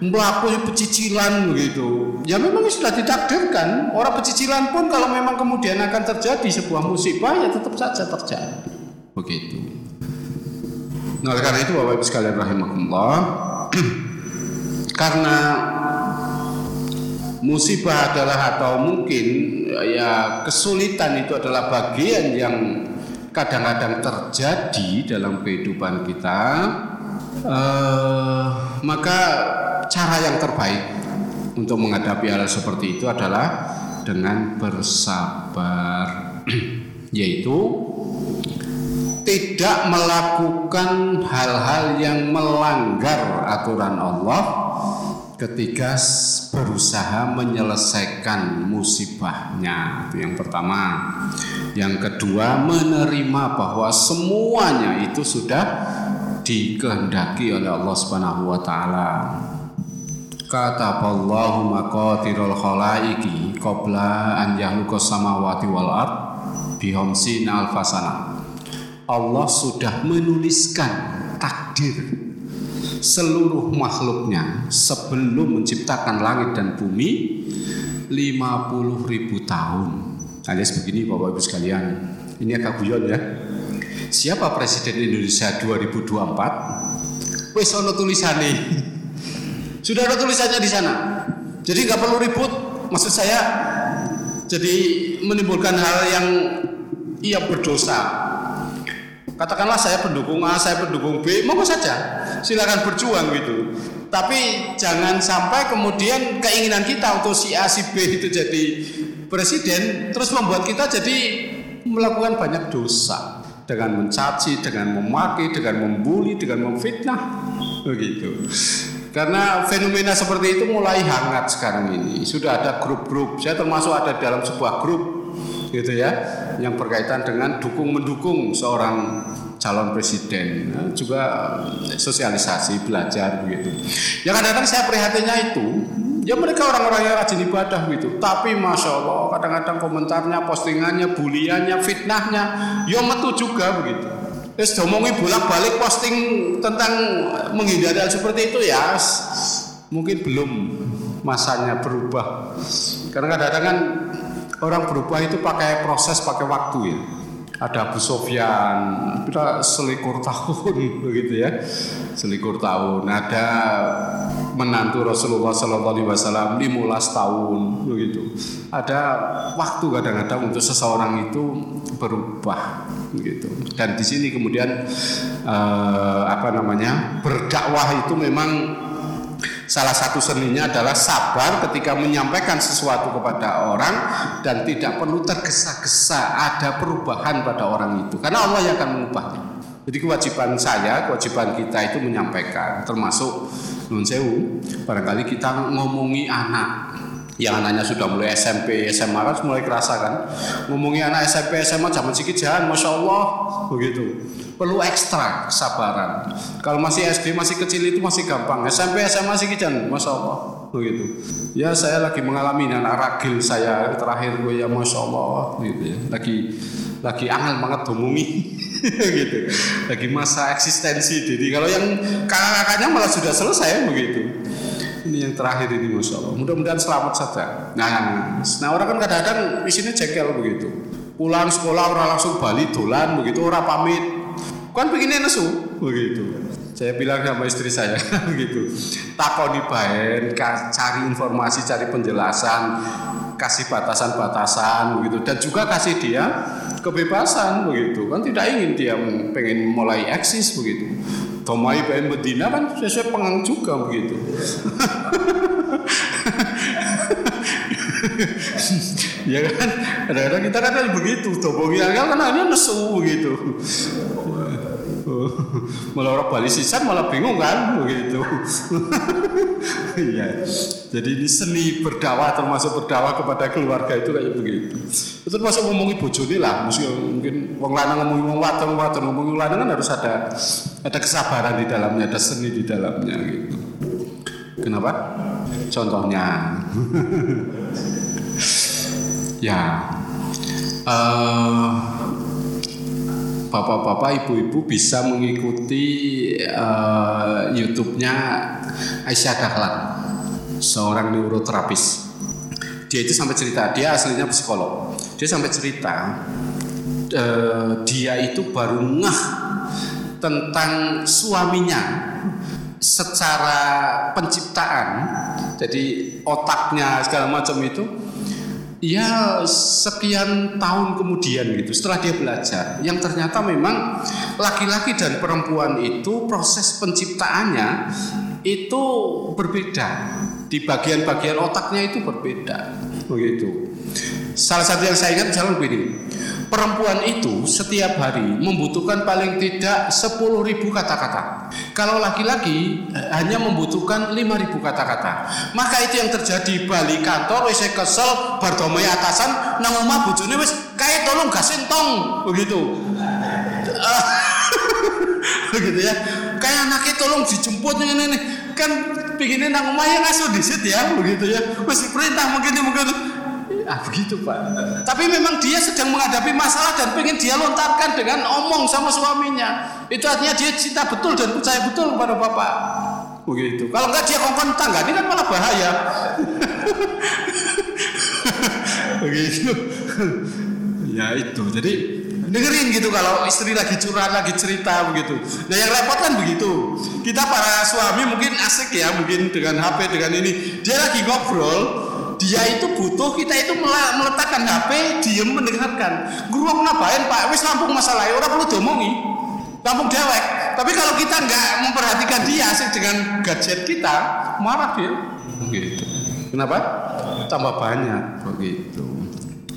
melakukan pecicilan begitu. Ya memang sudah ditakdirkan. Orang pecicilan pun kalau memang kemudian akan terjadi sebuah musibah ya tetap saja terjadi. Begitu. Nah, karena itu Bapak Ibu sekalian rahimahullah karena musibah adalah atau mungkin ya kesulitan itu adalah bagian yang kadang-kadang terjadi dalam kehidupan kita uh, maka cara yang terbaik untuk menghadapi hal seperti itu adalah dengan bersabar yaitu tidak melakukan hal-hal yang melanggar aturan Allah ketika berusaha menyelesaikan musibahnya. Itu yang pertama. Yang kedua menerima bahwa semuanya itu sudah dikehendaki oleh Allah Subhanahu wa taala. Kata Allahu maqatirul khalaiqi qabla an yahluqa samawati wal ard bihomsi alfasana Allah sudah menuliskan takdir seluruh makhluknya sebelum menciptakan langit dan bumi 50 ribu tahun. Alias begini Bapak Ibu sekalian. Ini agak guyon ya siapa Presiden Indonesia 2024 wes ono tulisannya sudah ada tulisannya di sana. Jadi nggak perlu ribut. Maksud saya jadi menimbulkan hal yang ia berdosa. Katakanlah saya pendukung A, saya pendukung B, monggo saja. Silakan berjuang gitu. Tapi jangan sampai kemudian keinginan kita untuk si A, si B itu jadi presiden terus membuat kita jadi melakukan banyak dosa dengan mencaci, dengan memaki, dengan membuli, dengan memfitnah begitu. Karena fenomena seperti itu mulai hangat sekarang ini. Sudah ada grup-grup. Saya termasuk ada dalam sebuah grup gitu ya yang berkaitan dengan dukung mendukung seorang calon presiden ya, juga sosialisasi belajar begitu yang kadang-kadang saya prihatinnya itu ya mereka orang-orang yang rajin ibadah gitu tapi masya Allah kadang-kadang komentarnya postingannya buliannya fitnahnya ya metu juga begitu Terus domongi bolak-balik posting tentang menghindari seperti itu ya mungkin belum masanya berubah karena kadang-kadang kan orang berubah itu pakai proses, pakai waktu ya. Ada Abu Sofyan, kita selikur tahun begitu ya, selikur tahun. Ada menantu Rasulullah Sallallahu Alaihi Wasallam 15 tahun begitu. Ada waktu kadang-kadang untuk seseorang itu berubah gitu. Dan di sini kemudian eh, apa namanya berdakwah itu memang Salah satu seninya adalah sabar ketika menyampaikan sesuatu kepada orang dan tidak perlu tergesa-gesa ada perubahan pada orang itu karena Allah yang akan mengubahnya. Jadi kewajiban saya, kewajiban kita itu menyampaikan termasuk nun sewu barangkali kita ngomongi anak yang anaknya sudah mulai SMP, SMA kan mulai kerasa kan ngomongi anak SMP, SMA zaman sedikit jangan, Masya Allah begitu perlu ekstra kesabaran. Kalau masih SD masih kecil itu masih gampang. SMP SMA masih kijan, masya Allah begitu. Ya saya lagi mengalami anak ragil saya terakhir gue ya masya Allah gitu ya. Lagi lagi angel banget domungi gitu. Lagi masa eksistensi jadi kalau yang kakak-kakaknya malah sudah selesai begitu. Ini yang terakhir ini masya Allah. Mudah-mudahan selamat saja. Nah, nah orang kan kadang-kadang di sini jengkel begitu. Pulang sekolah orang langsung balik dolan begitu orang pamit kan begini nesu begitu saya bilang sama istri saya begitu takoni baen cari informasi cari penjelasan kasih batasan-batasan begitu dan juga kasih dia kebebasan begitu kan. Tidak ingin dia pengen mulai eksis begitu. Tomai pengen bedina kan sesuai pengang juga begitu. Ya kan? Kadang-kadang kita kan begitu tobogi kan kan hanya nesu begitu malah orang Bali sisan malah bingung kan begitu. Iya. Jadi ini seni berdakwah termasuk berdakwah kepada keluarga itu kayak begitu. Itu termasuk ngomongi bojone lah, mungkin wong lanang ngomongin wong wadon, wadon ngomongin lanang kan harus ada ada kesabaran di dalamnya, ada seni di dalamnya gitu. Kenapa? Contohnya, ya, uh, bapak-bapak, ibu-ibu bisa mengikuti uh, YouTube-nya Aisyah Dahlan, seorang neuroterapis. Dia itu sampai cerita, dia aslinya psikolog. Dia sampai cerita, uh, dia itu baru ngeh tentang suaminya secara penciptaan, jadi otaknya segala macam itu ya sekian tahun kemudian gitu setelah dia belajar yang ternyata memang laki-laki dan perempuan itu proses penciptaannya itu berbeda di bagian-bagian otaknya itu berbeda begitu salah satu yang saya ingat misalnya begini perempuan itu setiap hari membutuhkan paling tidak 10.000 kata-kata. Kalau laki-laki eh, hanya membutuhkan 5.000 kata-kata. Maka itu yang terjadi balik kantor wis kesel bar atasan nang omah bojone wis kae tolong gak sentong begitu. begitu ya. Kayak anaknya tolong dijemput ini. Kan pinginnya nang omah ya ngasuh disit ya begitu ya. Wis perintah mungkin mungkin Ah begitu Pak. Tapi memang dia sedang menghadapi masalah dan pengen dia lontarkan dengan omong sama suaminya. Itu artinya dia cinta betul dan percaya betul kepada Bapak. Begitu. Kalau enggak dia kongkon tangga ini kan malah bahaya. begitu. ya itu. Jadi dengerin gitu kalau istri lagi curhat lagi cerita begitu. Nah yang repot kan begitu. Kita para suami mungkin asik ya mungkin dengan HP dengan ini. Dia lagi ngobrol dia itu butuh kita itu meletakkan HP diem mendengarkan. Guru ngapain pak wis lampung masalah orang perlu diomongi. Lampung dewek. Tapi kalau kita nggak memperhatikan dia asik dengan gadget kita marah dia. Begitu. Kenapa? Tambah banyak. Begitu.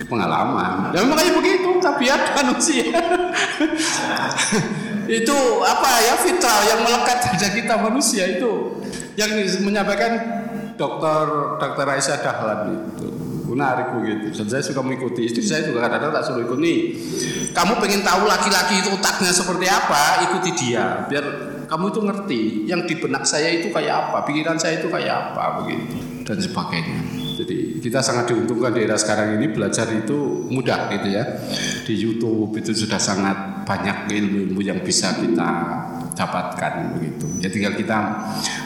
Pengalaman. Ya makanya begitu tabiat manusia. Itu apa ya fitrah yang melekat pada kita manusia itu. Yang menyampaikan dokter dokter Aisyah Dahlan itu. Menarik begitu. Dan saya suka mengikuti. Istri saya juga kadang-kadang tak suruh ikut. Nih kamu pengen tahu laki-laki itu otaknya seperti apa? Ikuti dia biar kamu itu ngerti yang di benak saya itu kayak apa pikiran saya itu kayak apa begitu. Dan sebagainya. Jadi kita sangat diuntungkan di era sekarang ini belajar itu mudah gitu ya. Di YouTube itu sudah sangat banyak ilmu-ilmu yang bisa kita dapatkan begitu. Ya tinggal kita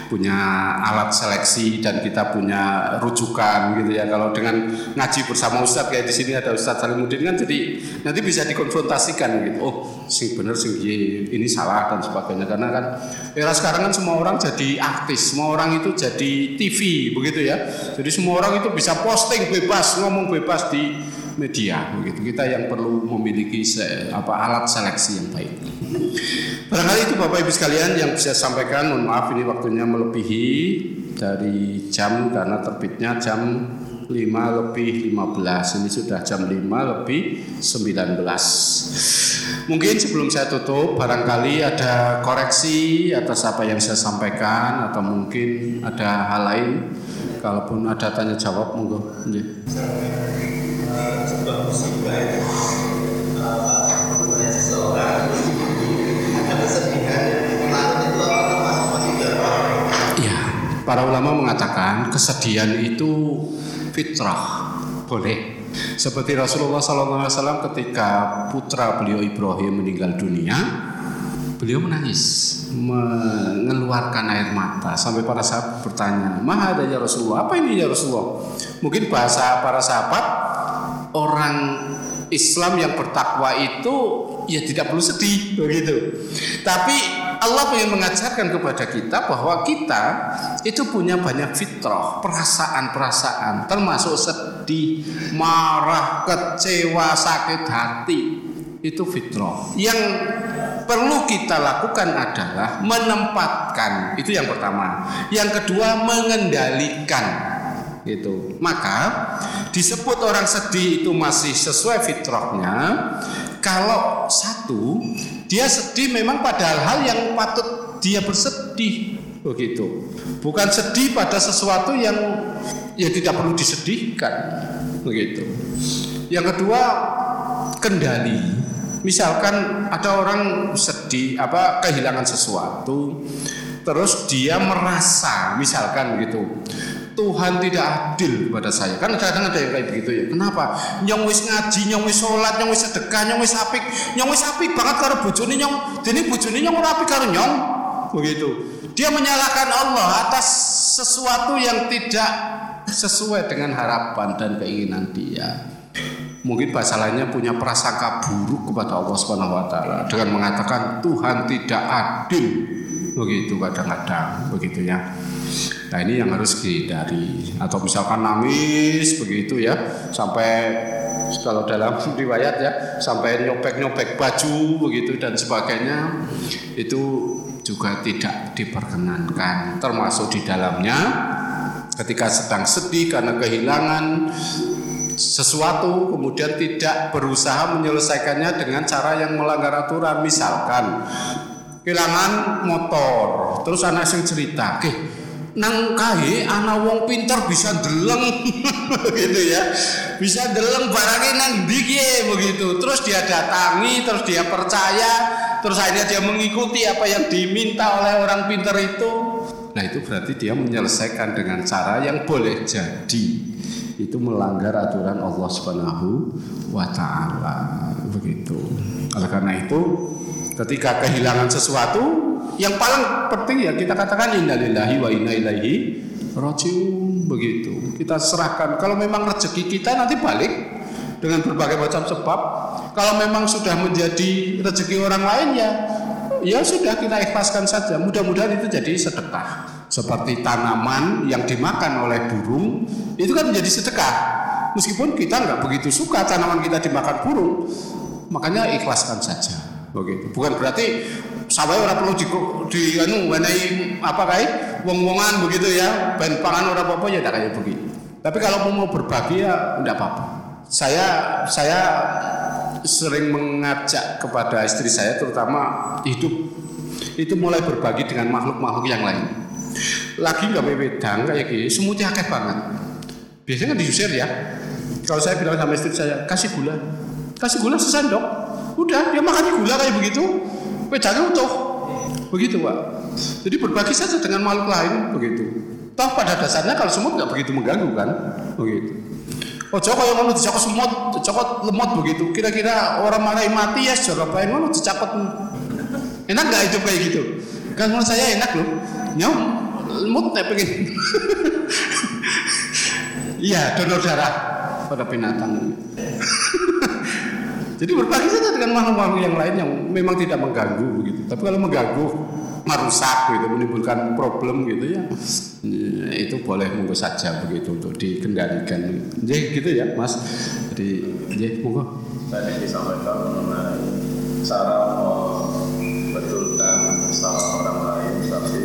punya alat seleksi dan kita punya rujukan gitu ya. Kalau dengan ngaji bersama Ustadz kayak di sini ada Ustadz Salimuddin kan jadi nanti bisa dikonfrontasikan gitu. Oh, sing bener sing ini salah dan sebagainya karena kan era sekarang kan semua orang jadi artis, semua orang itu jadi TV begitu ya. Jadi semua orang itu bisa posting bebas, ngomong bebas di media begitu. Kita yang perlu memiliki se, apa alat seleksi yang baik. Barangkali itu Bapak Ibu sekalian yang bisa sampaikan. Mohon maaf ini waktunya melebihi dari jam karena terbitnya jam 5 lebih 15 Ini sudah jam 5 lebih 19 Mungkin sebelum saya tutup Barangkali ada koreksi atas apa yang saya sampaikan Atau mungkin ada hal lain. Kalaupun ada tanya jawab monggo Sebuah musibah seseorang para ulama mengatakan kesedihan itu fitrah, boleh. Seperti Rasulullah SAW ketika putra beliau Ibrahim meninggal dunia, beliau menangis, mengeluarkan air mata sampai para sahabat bertanya, "Maha ada ya Rasulullah? Apa ini ya Rasulullah?" Mungkin bahasa para sahabat orang Islam yang bertakwa itu ya tidak perlu sedih begitu. Tapi Allah ingin mengajarkan kepada kita bahwa kita itu punya banyak fitrah, perasaan-perasaan termasuk sedih, marah, kecewa, sakit hati. Itu fitrah. Yang perlu kita lakukan adalah menempatkan. Itu yang pertama. Yang kedua mengendalikan gitu. Maka disebut orang sedih itu masih sesuai fitrahnya kalau satu Dia sedih memang pada hal yang patut dia bersedih begitu. Bukan sedih pada sesuatu yang ya tidak perlu disedihkan begitu. Yang kedua kendali. Misalkan ada orang sedih apa kehilangan sesuatu terus dia merasa misalkan gitu Tuhan tidak adil kepada saya. Kan kadang ada yang kayak begitu ya. Kenapa? Nyong wis ngaji, nyong wis sholat, nyong wis sedekah, nyong wis apik, nyong wis apik banget karo bojone nyong. Dene bojone nyong ora apik karo nyong. Begitu. Dia menyalahkan Allah atas sesuatu yang tidak sesuai dengan harapan dan keinginan dia. Mungkin bahasa lainnya punya prasangka buruk kepada Allah Subhanahu wa taala dengan mengatakan Tuhan tidak adil. Begitu kadang-kadang begitu ya. Nah ini yang harus dihindari. Atau misalkan nangis begitu ya. Sampai kalau dalam riwayat ya sampai nyopek-nyopek baju begitu dan sebagainya itu juga tidak diperkenankan. Termasuk di dalamnya ketika sedang sedih karena kehilangan sesuatu kemudian tidak berusaha menyelesaikannya dengan cara yang melanggar aturan. Misalkan kehilangan motor terus anak sing cerita oke nang kae ana wong pinter bisa deleng. Gitu ya. Bisa deleng barangnya nang ndi begitu. Terus dia datangi terus dia percaya terus akhirnya dia mengikuti apa yang diminta oleh orang pinter itu. Nah itu berarti dia menyelesaikan dengan cara yang boleh jadi. Itu melanggar aturan Allah Subhanahu wa taala. Begitu. Oleh karena itu ketika kehilangan sesuatu yang paling penting ya kita katakan innalillahi wa inna ilaihi rajiun begitu. Kita serahkan kalau memang rezeki kita nanti balik dengan berbagai macam sebab. Kalau memang sudah menjadi rezeki orang lain ya ya sudah kita ikhlaskan saja. Mudah-mudahan itu jadi sedekah. Seperti tanaman yang dimakan oleh burung itu kan menjadi sedekah. Meskipun kita nggak begitu suka tanaman kita dimakan burung, makanya ikhlaskan saja. Begitu. Bukan berarti sawah ora perlu di, di anu wenehi apa kae? Wong-wongan begitu ya. Ben pangan ora apa-apa ya tak kayak begitu tapi kalau mau berbagi ya enggak apa-apa. Saya saya sering mengajak kepada istri saya terutama hidup. Itu mulai berbagi dengan makhluk-makhluk yang lain. Lagi nggak wedang kayak gini semutnya akeh banget. Biasanya kan diusir ya. Kalau saya bilang sama istri saya kasih gula. Kasih gula sesendok. Udah dia makan gula kayak begitu Wedangnya utuh. Begitu Pak. Jadi berbagi saja dengan makhluk lain begitu. Toh pada dasarnya kalau semut nggak begitu mengganggu kan, begitu. Oh Joko yang mau dicokot semut, dicokot lemot begitu. Kira-kira orang marahi mati ya secara apa yang mau dicakot. Enak nggak hidup kayak gitu? Kan menurut saya enak loh. Nyom, lemut nih pengen. Iya, donor darah pada binatang. Jadi berbagi saja dengan makhluk-makhluk yang lain yang memang tidak mengganggu begitu. Tapi kalau mengganggu, merusak gitu, menimbulkan problem gitu ya, itu boleh monggo saja begitu untuk dikendalikan. Jadi gitu ya, Mas. Jadi, jadi monggo. Tadi disampaikan mengenai cara membetulkan salah orang lain tapi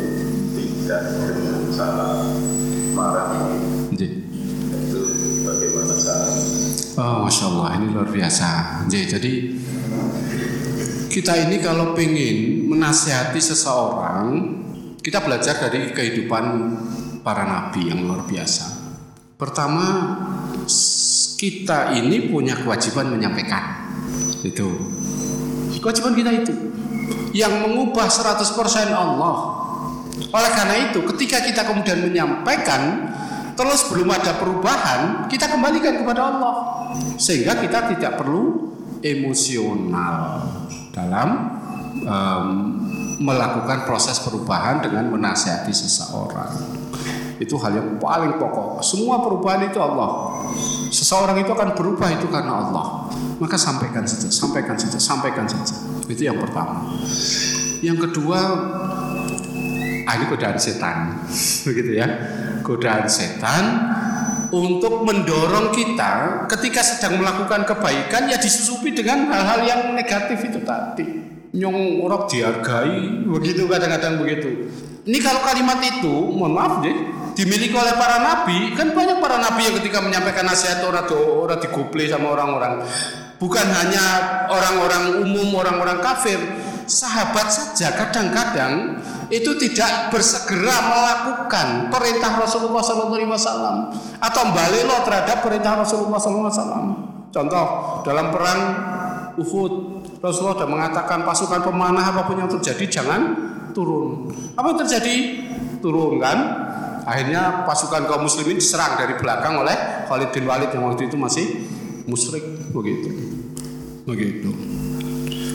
tidak dengan cara marah. Jadi. Itu bagaimana cara? Oh, masya Allah, ini luar biasa. Jadi, kita ini kalau pengen menasihati seseorang, kita belajar dari kehidupan para nabi yang luar biasa. Pertama, kita ini punya kewajiban menyampaikan. Itu. Kewajiban kita itu. Yang mengubah 100% Allah. Oleh karena itu, ketika kita kemudian menyampaikan, terus belum ada perubahan, kita kembalikan kepada Allah. Sehingga kita tidak perlu emosional dalam um, melakukan proses perubahan dengan menasihati seseorang. Itu hal yang paling pokok. Semua perubahan itu Allah. Seseorang itu akan berubah itu karena Allah. Maka sampaikan saja, sampaikan saja, sampaikan saja. Itu yang pertama. Yang kedua, ah ini godaan setan, begitu ya godaan setan untuk mendorong kita ketika sedang melakukan kebaikan ya disusupi dengan hal-hal yang negatif itu tadi. Nyong orang dihargai begitu kadang-kadang begitu. Ini kalau kalimat itu mohon maaf deh dimiliki oleh para nabi. Kan banyak para nabi yang ketika menyampaikan nasihat orang orang digople sama orang-orang. Bukan hanya orang-orang umum orang-orang kafir sahabat saja kadang-kadang itu tidak bersegera melakukan perintah Rasulullah SAW atau lo terhadap perintah Rasulullah SAW. Contoh dalam perang Uhud Rasulullah sudah mengatakan pasukan pemanah apa pun yang terjadi jangan turun. Apa yang terjadi? Turun kan? Akhirnya pasukan kaum muslimin diserang dari belakang oleh Khalid bin Walid yang waktu itu masih musyrik begitu. Begitu.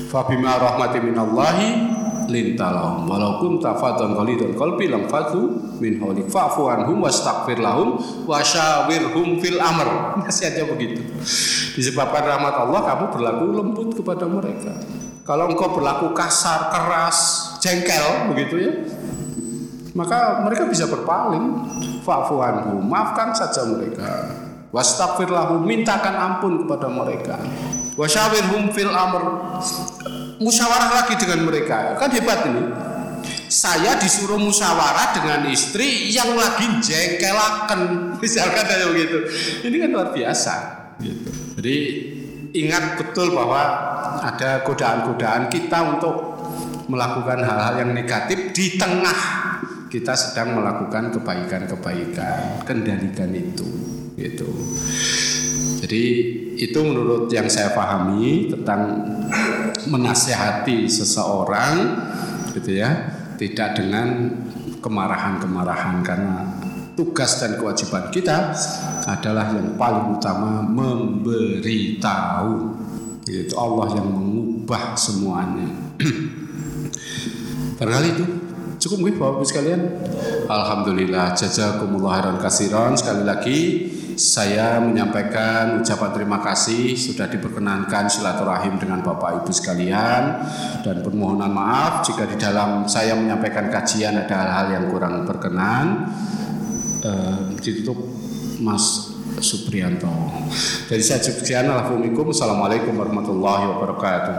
Fabima rahmati minallahi lintalahum. Walau kunta fadhan ghalidul qalbi lam fadu min hawlik. Fa'fu anhum wastaghfir lahum wasyawirhum fil amr. Nasihatnya begitu. Disebabkan rahmat Allah kamu berlaku lembut kepada mereka. Kalau engkau berlaku kasar keras jengkel begitu ya maka mereka bisa berpaling. Fa'fu anhum maafkan saja mereka. Wastaghfir lahum mintakan ampun kepada mereka. Wasyawirhum fil amr musyawarah lagi dengan mereka. Kan hebat ini. Saya disuruh musyawarah dengan istri yang lagi jengkelaken, misalkan kayak begitu. Ini kan luar biasa. Gitu. Jadi ingat betul bahwa ada godaan-godaan kita untuk melakukan hal-hal yang negatif di tengah kita sedang melakukan kebaikan-kebaikan. Kendalikan itu, gitu. Jadi itu menurut yang saya pahami tentang menasehati seseorang gitu ya, tidak dengan kemarahan-kemarahan. Karena tugas dan kewajiban kita adalah yang paling utama memberitahu. Itu Allah yang mengubah semuanya. Barangkali itu cukup gue Bapak Ibu sekalian? Alhamdulillah jazakumullah khairan kasiran. Sekali lagi saya menyampaikan ucapan terima kasih sudah diperkenankan silaturahim dengan Bapak Ibu sekalian dan permohonan maaf jika di dalam saya menyampaikan kajian ada hal-hal yang kurang berkenan. Uh, ditutup Mas Suprianto. Dari saya sekian, Assalamualaikum warahmatullahi wabarakatuh.